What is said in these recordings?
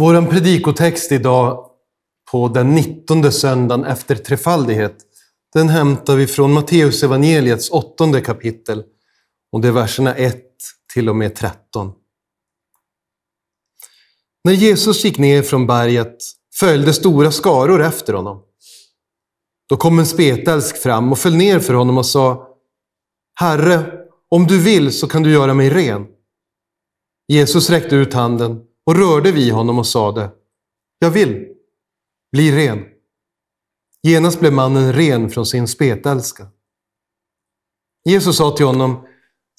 Vår predikotext idag på den 19 söndagen efter trefaldighet, den hämtar vi från Matteus evangeliets åttonde kapitel. Och det är verserna 1 till och med 13. När Jesus gick ner från berget följde stora skaror efter honom. Då kom en spetälsk fram och föll ner för honom och sa Herre, om du vill så kan du göra mig ren. Jesus räckte ut handen och rörde vid honom och sade Jag vill, bli ren. Genast blev mannen ren från sin spetälska. Jesus sa till honom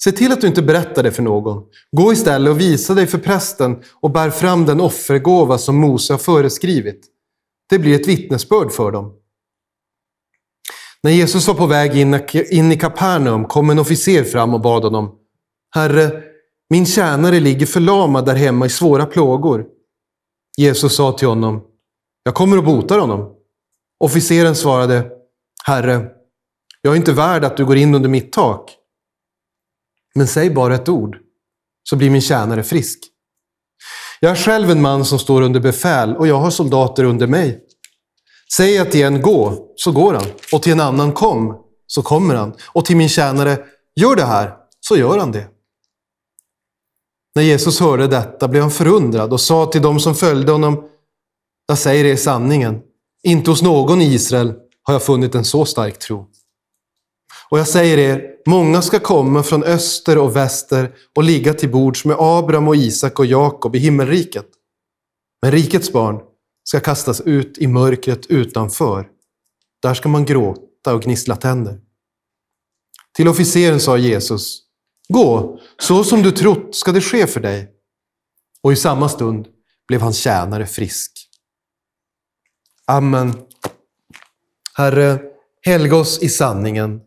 Se till att du inte berättar det för någon. Gå istället och visa dig för prästen och bär fram den offergåva som Mose har föreskrivit. Det blir ett vittnesbörd för dem. När Jesus var på väg in i Kapernaum kom en officer fram och bad honom. Herre, min tjänare ligger förlamad där hemma i svåra plågor. Jesus sa till honom. Jag kommer och botar honom. Officeren svarade. Herre, jag är inte värd att du går in under mitt tak. Men säg bara ett ord, så blir min tjänare frisk. Jag är själv en man som står under befäl och jag har soldater under mig. Säg jag till en gå, så går han. Och till en annan kom, så kommer han. Och till min tjänare, gör det här, så gör han det. När Jesus hörde detta blev han förundrad och sa till dem som följde honom, jag säger er sanningen, inte hos någon i Israel har jag funnit en så stark tro. Och jag säger er, många ska komma från öster och väster och ligga till bords med Abraham och Isak och Jakob i himmelriket. Men rikets barn ska kastas ut i mörkret utanför. Där ska man gråta och gnissla tänder. Till officeren sa Jesus, gå, så som du trott ska det ske för dig. Och i samma stund blev hans tjänare frisk. Amen. Herre, helga oss i sanningen.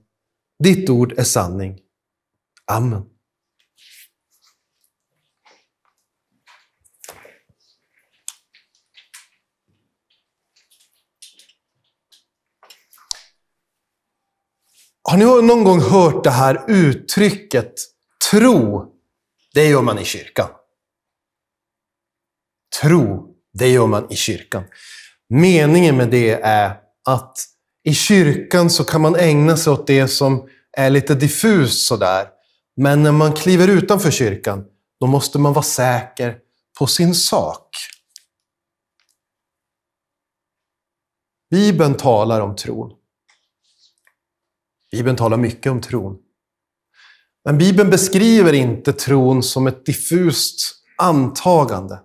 Ditt ord är sanning. Amen. Har ni någon gång hört det här uttrycket tro? Det gör man i kyrkan. Tro, det gör man i kyrkan. Meningen med det är att i kyrkan så kan man ägna sig åt det som är lite diffust sådär. Men när man kliver utanför kyrkan, då måste man vara säker på sin sak. Bibeln talar om tron. Bibeln talar mycket om tron. Men Bibeln beskriver inte tron som ett diffust antagande.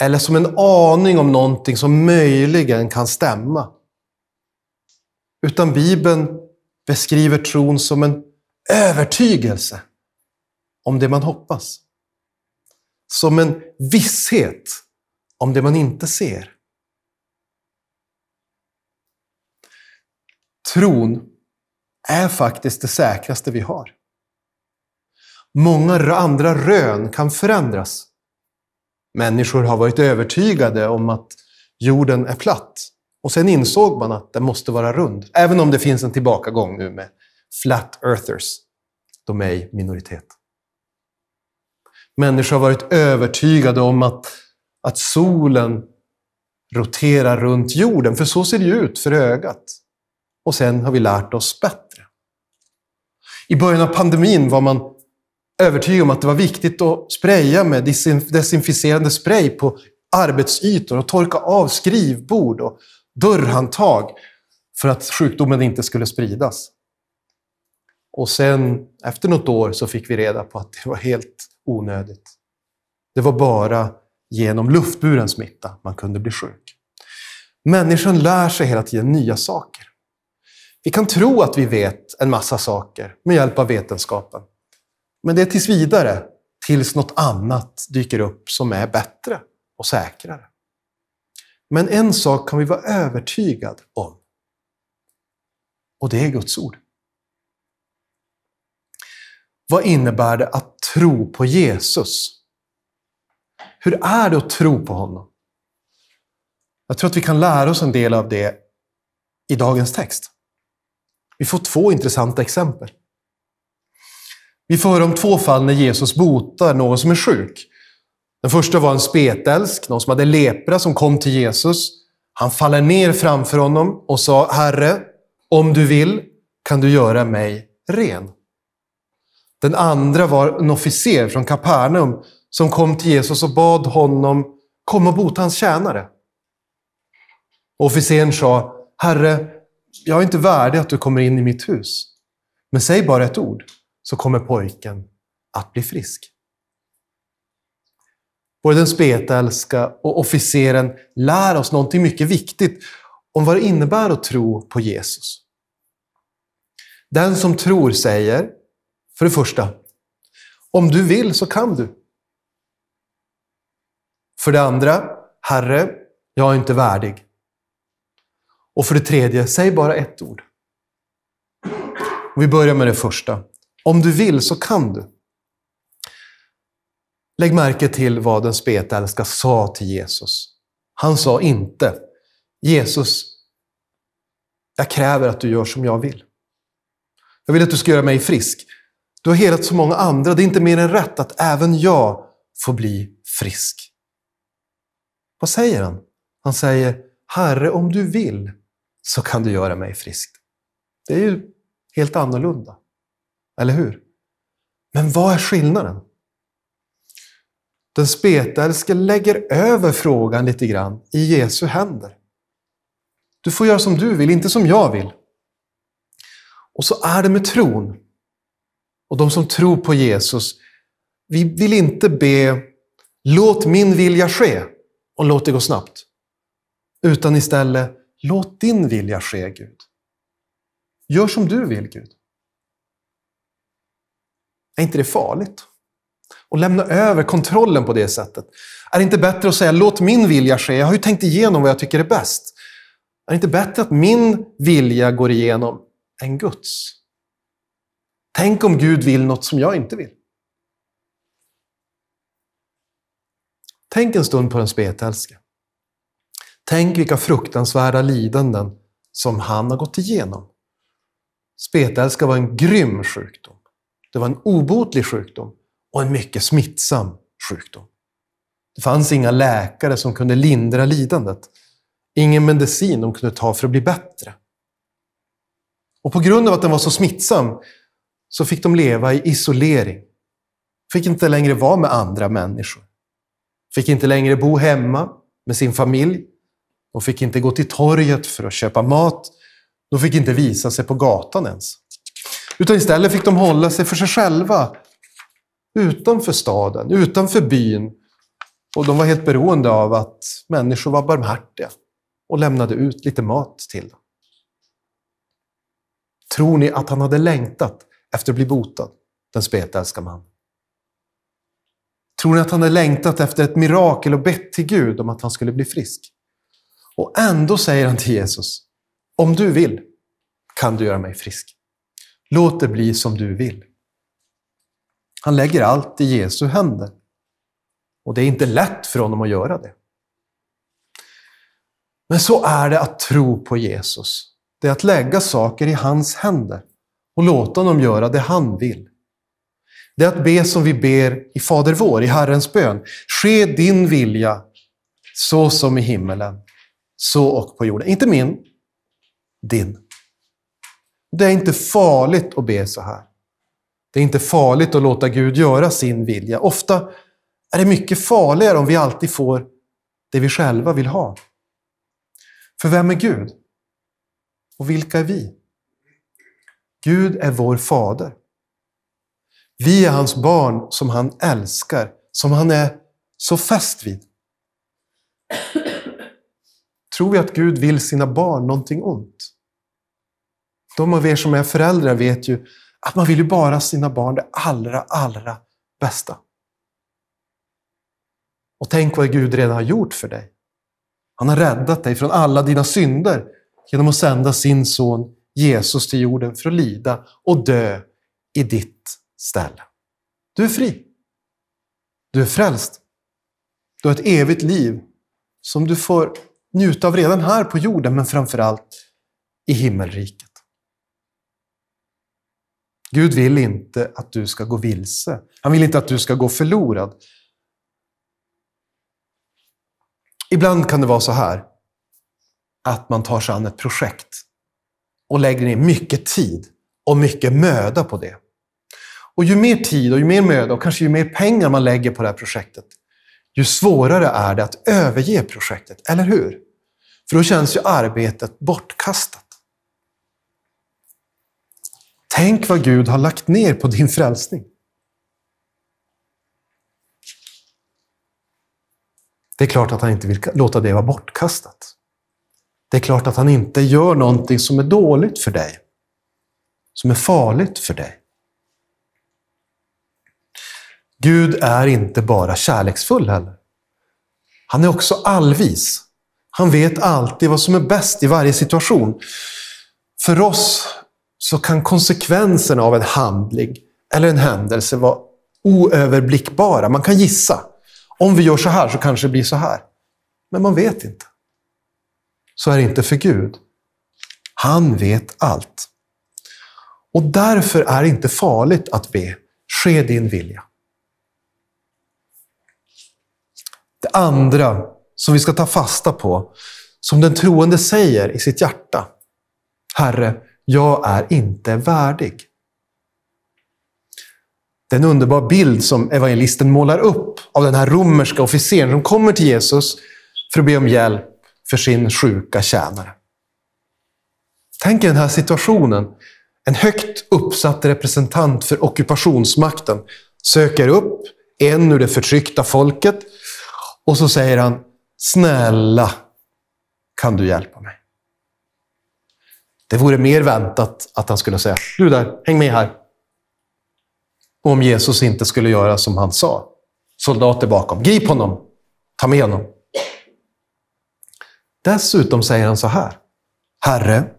Eller som en aning om någonting som möjligen kan stämma. Utan Bibeln beskriver tron som en övertygelse om det man hoppas. Som en visshet om det man inte ser. Tron är faktiskt det säkraste vi har. Många andra rön kan förändras. Människor har varit övertygade om att jorden är platt. Och sen insåg man att den måste vara rund. Även om det finns en tillbakagång nu med flat earthers. De är i minoritet. Människor har varit övertygade om att, att solen roterar runt jorden, för så ser det ju ut för ögat. Och sen har vi lärt oss bättre. I början av pandemin var man övertygad om att det var viktigt att spraya med desinficerande spray på arbetsytor och torka av skrivbord och dörrhandtag för att sjukdomen inte skulle spridas. Och sen, efter något år, så fick vi reda på att det var helt onödigt. Det var bara genom luftburen smitta man kunde bli sjuk. Människan lär sig hela tiden nya saker. Vi kan tro att vi vet en massa saker med hjälp av vetenskapen. Men det är tills vidare, tills något annat dyker upp som är bättre och säkrare. Men en sak kan vi vara övertygad om. Och det är Guds ord. Vad innebär det att tro på Jesus? Hur är det att tro på honom? Jag tror att vi kan lära oss en del av det i dagens text. Vi får två intressanta exempel. Vi får höra om två fall när Jesus botar någon som är sjuk. Den första var en spetälsk, någon som hade lepra som kom till Jesus. Han faller ner framför honom och sa, Herre, om du vill kan du göra mig ren. Den andra var en officer från Kapernaum som kom till Jesus och bad honom komma och bota hans tjänare. Officeren sa, Herre, jag är inte värdig att du kommer in i mitt hus. Men säg bara ett ord, så kommer pojken att bli frisk. Både den spetälska och officeren lär oss någonting mycket viktigt om vad det innebär att tro på Jesus. Den som tror säger, för det första, om du vill så kan du. För det andra, Herre, jag är inte värdig. Och för det tredje, säg bara ett ord. vi börjar med det första. Om du vill så kan du. Lägg märke till vad den spetälska sa till Jesus. Han sa inte, Jesus, jag kräver att du gör som jag vill. Jag vill att du ska göra mig frisk. Du har helat så många andra. Det är inte mer än rätt att även jag får bli frisk. Vad säger han? Han säger, Herre, om du vill så kan du göra mig frisk. Det är ju helt annorlunda. Eller hur? Men vad är skillnaden? Den spetälske lägger över frågan lite grann i Jesu händer. Du får göra som du vill, inte som jag vill. Och så är det med tron. Och de som tror på Jesus, vi vill inte be låt min vilja ske och låt det gå snabbt. Utan istället, låt din vilja ske Gud. Gör som du vill Gud. Är inte det farligt? Och lämna över kontrollen på det sättet. Är det inte bättre att säga låt min vilja ske? Jag har ju tänkt igenom vad jag tycker är bäst. Är det inte bättre att min vilja går igenom än Guds? Tänk om Gud vill något som jag inte vill. Tänk en stund på den spetälske. Tänk vilka fruktansvärda lidanden som han har gått igenom. Spetälska var en grym sjukdom. Det var en obotlig sjukdom och en mycket smittsam sjukdom. Det fanns inga läkare som kunde lindra lidandet. Ingen medicin de kunde ta för att bli bättre. Och på grund av att den var så smittsam så fick de leva i isolering. Fick inte längre vara med andra människor. Fick inte längre bo hemma med sin familj. De fick inte gå till torget för att köpa mat. De fick inte visa sig på gatan ens. Utan istället fick de hålla sig för sig själva. Utanför staden, utanför byn. Och de var helt beroende av att människor var barmhärtiga och lämnade ut lite mat till dem. Tror ni att han hade längtat efter att bli botad, den spetälska man? Tror ni att han hade längtat efter ett mirakel och bett till Gud om att han skulle bli frisk? Och ändå säger han till Jesus, om du vill kan du göra mig frisk. Låt det bli som du vill. Han lägger allt i Jesu händer. Och det är inte lätt för honom att göra det. Men så är det att tro på Jesus. Det är att lägga saker i hans händer och låta honom göra det han vill. Det är att be som vi ber i Fader vår, i Herrens bön. Ske din vilja, så som i himmelen, så och på jorden. Inte min, din. Det är inte farligt att be så här. Det är inte farligt att låta Gud göra sin vilja. Ofta är det mycket farligare om vi alltid får det vi själva vill ha. För vem är Gud? Och vilka är vi? Gud är vår fader. Vi är hans barn som han älskar, som han är så fäst vid. Tror vi att Gud vill sina barn någonting ont? De av er som är föräldrar vet ju att man vill ju bara sina barn det allra, allra bästa. Och tänk vad Gud redan har gjort för dig. Han har räddat dig från alla dina synder genom att sända sin son Jesus till jorden för att lida och dö i ditt ställe. Du är fri. Du är frälst. Du har ett evigt liv som du får njuta av redan här på jorden, men framför allt i himmelriket. Gud vill inte att du ska gå vilse. Han vill inte att du ska gå förlorad. Ibland kan det vara så här att man tar sig an ett projekt och lägger ner mycket tid och mycket möda på det. Och ju mer tid och ju mer möda och kanske ju mer pengar man lägger på det här projektet, ju svårare är det att överge projektet, eller hur? För då känns ju arbetet bortkastat. Tänk vad Gud har lagt ner på din frälsning. Det är klart att han inte vill låta det vara bortkastat. Det är klart att han inte gör någonting som är dåligt för dig. Som är farligt för dig. Gud är inte bara kärleksfull heller. Han är också allvis. Han vet alltid vad som är bäst i varje situation. För oss så kan konsekvenserna av en handling eller en händelse vara oöverblickbara. Man kan gissa. Om vi gör så här så kanske det blir så här. Men man vet inte. Så är det inte för Gud. Han vet allt. Och därför är det inte farligt att be, ske din vilja. Det andra som vi ska ta fasta på, som den troende säger i sitt hjärta. Herre, jag är inte värdig. Det är en underbar bild som evangelisten målar upp av den här romerska officeren som kommer till Jesus för att be om hjälp för sin sjuka tjänare. Tänk er den här situationen. En högt uppsatt representant för ockupationsmakten söker upp en ur det förtryckta folket och så säger han, snälla, kan du hjälpa mig? Det vore mer väntat att han skulle säga, du där, häng med här. Och om Jesus inte skulle göra som han sa, soldater bakom, grip honom, ta med honom. Dessutom säger han så här, Herre,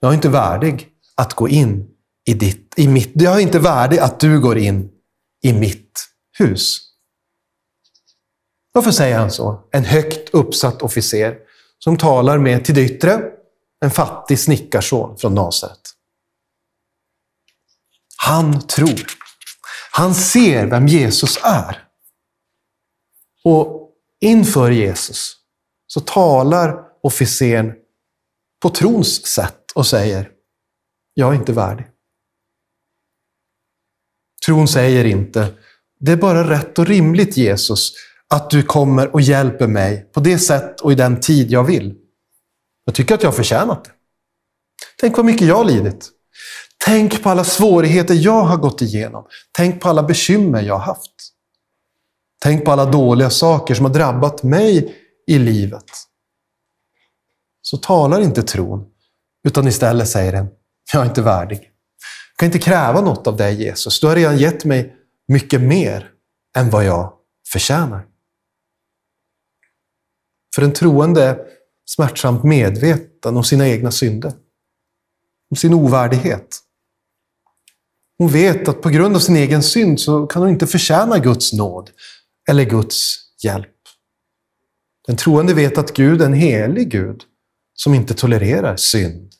jag är inte värdig att gå in i ditt, i mitt, jag är inte värdig att du går in i mitt hus. Varför säger han så? En högt uppsatt officer som talar med till det yttre en fattig snickarson från Nasaret. Han tror. Han ser vem Jesus är. Och inför Jesus så talar officeren på trons sätt och säger, jag är inte värdig. Tron säger inte, det är bara rätt och rimligt Jesus att du kommer och hjälper mig på det sätt och i den tid jag vill. Jag tycker att jag har förtjänat det. Tänk vad mycket jag har lidit. Tänk på alla svårigheter jag har gått igenom. Tänk på alla bekymmer jag har haft. Tänk på alla dåliga saker som har drabbat mig i livet. Så talar inte tron, utan istället säger den, jag är inte värdig. Jag kan inte kräva något av dig Jesus. Du har redan gett mig mycket mer än vad jag förtjänar. För en troende smärtsamt medveten om sina egna synder. Om sin ovärdighet. Hon vet att på grund av sin egen synd så kan hon inte förtjäna Guds nåd eller Guds hjälp. Den troende vet att Gud är en helig Gud som inte tolererar synd.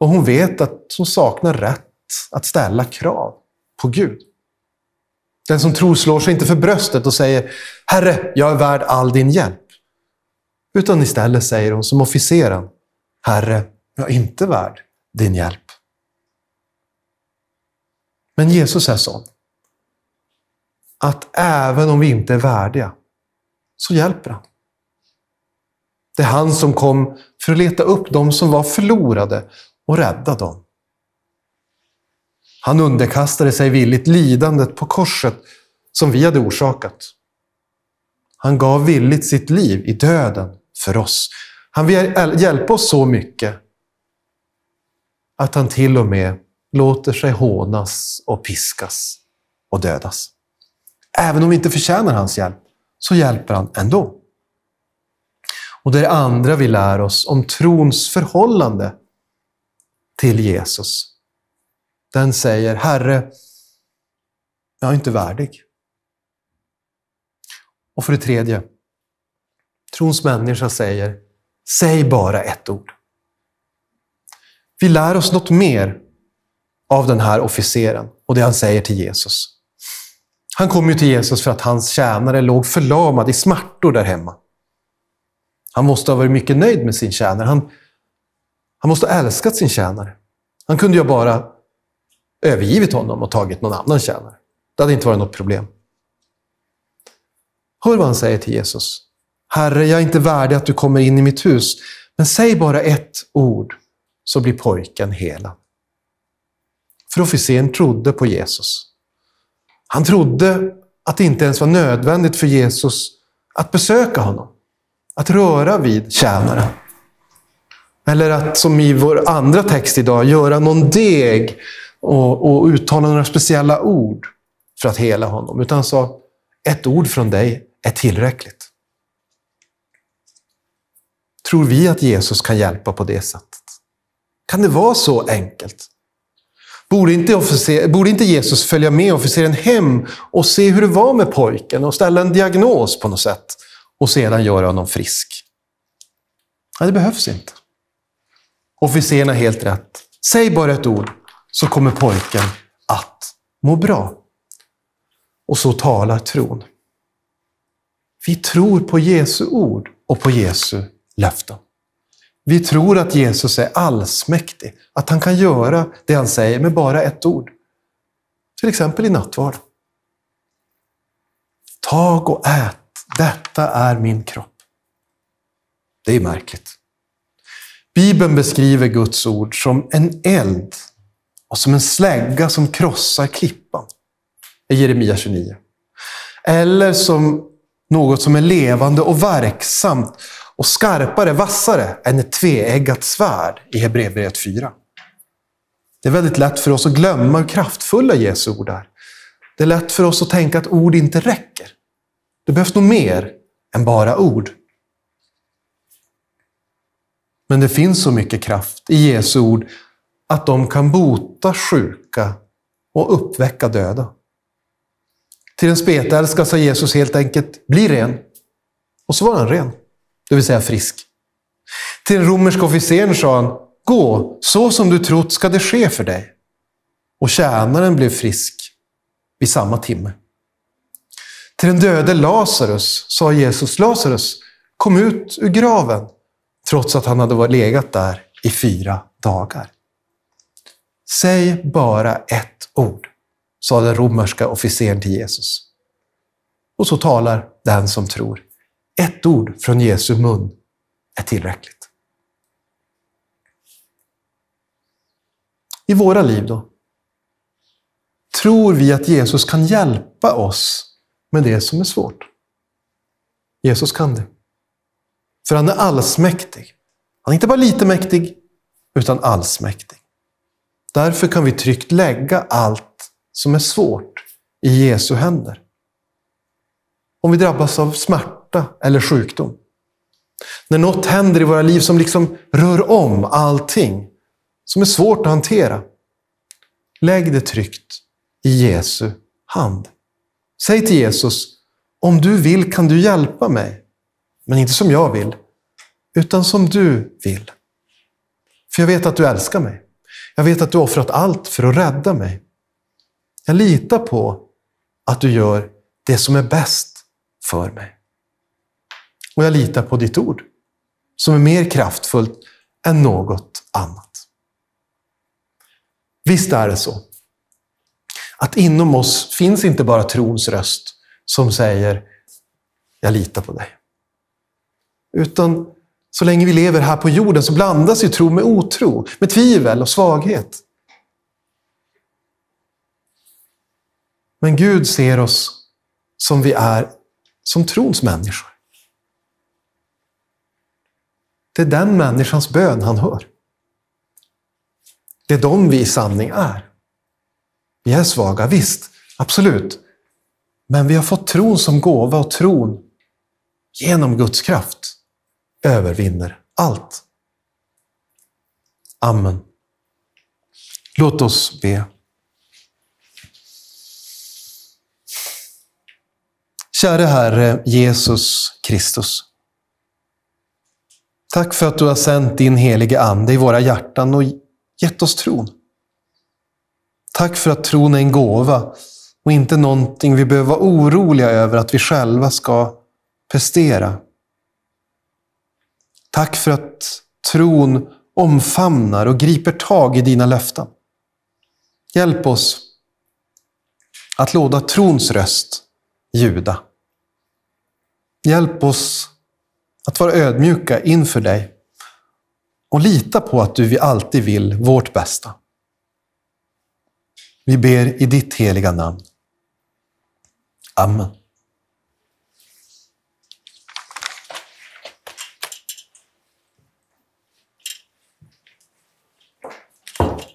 Och hon vet att hon saknar rätt att ställa krav på Gud. Den som tror slår sig inte för bröstet och säger Herre, jag är värd all din hjälp. Utan istället säger hon som officeren Herre, jag är inte värd din hjälp. Men Jesus är sån att även om vi inte är värdiga så hjälper han. Det är han som kom för att leta upp de som var förlorade och rädda dem. Han underkastade sig villigt lidandet på korset som vi hade orsakat. Han gav villigt sitt liv i döden för oss. Han vill hjälpa oss så mycket att han till och med låter sig hånas och piskas och dödas. Även om vi inte förtjänar hans hjälp, så hjälper han ändå. Och det är det andra vi lär oss om trons förhållande till Jesus. Den säger, Herre, jag är inte värdig. Och för det tredje, trons människa säger, säg bara ett ord. Vi lär oss något mer av den här officeren och det han säger till Jesus. Han kom ju till Jesus för att hans tjänare låg förlamad i smärtor där hemma. Han måste ha varit mycket nöjd med sin tjänare. Han, han måste ha älskat sin tjänare. Han kunde ju bara övergivit honom och tagit någon annan tjänare. Det hade inte varit något problem. Hör vad han säger till Jesus. Herre, jag är inte värdig att du kommer in i mitt hus, men säg bara ett ord så blir pojken hela. För officeren trodde på Jesus. Han trodde att det inte ens var nödvändigt för Jesus att besöka honom. Att röra vid tjänaren. Eller att, som i vår andra text idag, göra någon deg och, och uttala några speciella ord för att hela honom. Utan han sa, ett ord från dig är tillräckligt. Tror vi att Jesus kan hjälpa på det sättet? Kan det vara så enkelt? Borde inte, officer, borde inte Jesus följa med officeren hem och se hur det var med pojken och ställa en diagnos på något sätt och sedan göra honom frisk? Nej, det behövs inte. Officeren har helt rätt. Säg bara ett ord så kommer pojken att må bra. Och så talar tron. Vi tror på Jesu ord och på Jesu löften. Vi tror att Jesus är allsmäktig, att han kan göra det han säger med bara ett ord. Till exempel i nattvard. Tag och ät, detta är min kropp. Det är märkligt. Bibeln beskriver Guds ord som en eld och som en slägga som krossar klippan. I Jeremia 29. Eller som något som är levande och verksamt och skarpare, vassare än ett tveeggat svärd i Hebreerbrevet 4. Det är väldigt lätt för oss att glömma hur kraftfulla Jesu ord är. Det är lätt för oss att tänka att ord inte räcker. Det behövs nog mer än bara ord. Men det finns så mycket kraft i Jesu ord att de kan bota sjuka och uppväcka döda. Till en spetälska sa Jesus helt enkelt, bli ren. Och så var han ren, det vill säga frisk. Till den romerska officeren sa han, gå, så som du trott ska det ske för dig. Och tjänaren blev frisk vid samma timme. Till den döde Lazarus sa Jesus, Lazarus, kom ut ur graven, trots att han hade legat där i fyra dagar. Säg bara ett ord, sa den romerska officeren till Jesus. Och så talar den som tror. Ett ord från Jesu mun är tillräckligt. I våra liv då? Tror vi att Jesus kan hjälpa oss med det som är svårt? Jesus kan det. För han är allsmäktig. Han är inte bara lite mäktig, utan allsmäktig. Därför kan vi tryggt lägga allt som är svårt i Jesu händer. Om vi drabbas av smärta eller sjukdom. När något händer i våra liv som liksom rör om allting, som är svårt att hantera. Lägg det tryggt i Jesu hand. Säg till Jesus, om du vill kan du hjälpa mig. Men inte som jag vill, utan som du vill. För jag vet att du älskar mig. Jag vet att du offrat allt för att rädda mig. Jag litar på att du gör det som är bäst för mig. Och jag litar på ditt ord, som är mer kraftfullt än något annat. Visst är det så att inom oss finns inte bara trons röst som säger jag litar på dig. Utan så länge vi lever här på jorden så blandas ju tro med otro, med tvivel och svaghet. Men Gud ser oss som vi är, som trons människor. Det är den människans bön han hör. Det är de vi i sanning är. Vi är svaga, visst, absolut. Men vi har fått tron som gåva och tron genom Guds kraft övervinner allt. Amen. Låt oss be. Käre Herre Jesus Kristus. Tack för att du har sänt din helige Ande i våra hjärtan och gett oss tron. Tack för att tron är en gåva och inte någonting vi behöver vara oroliga över att vi själva ska prestera. Tack för att tron omfamnar och griper tag i dina löften. Hjälp oss att låta trons röst ljuda. Hjälp oss att vara ödmjuka inför dig och lita på att du alltid vill vårt bästa. Vi ber i ditt heliga namn. Amen.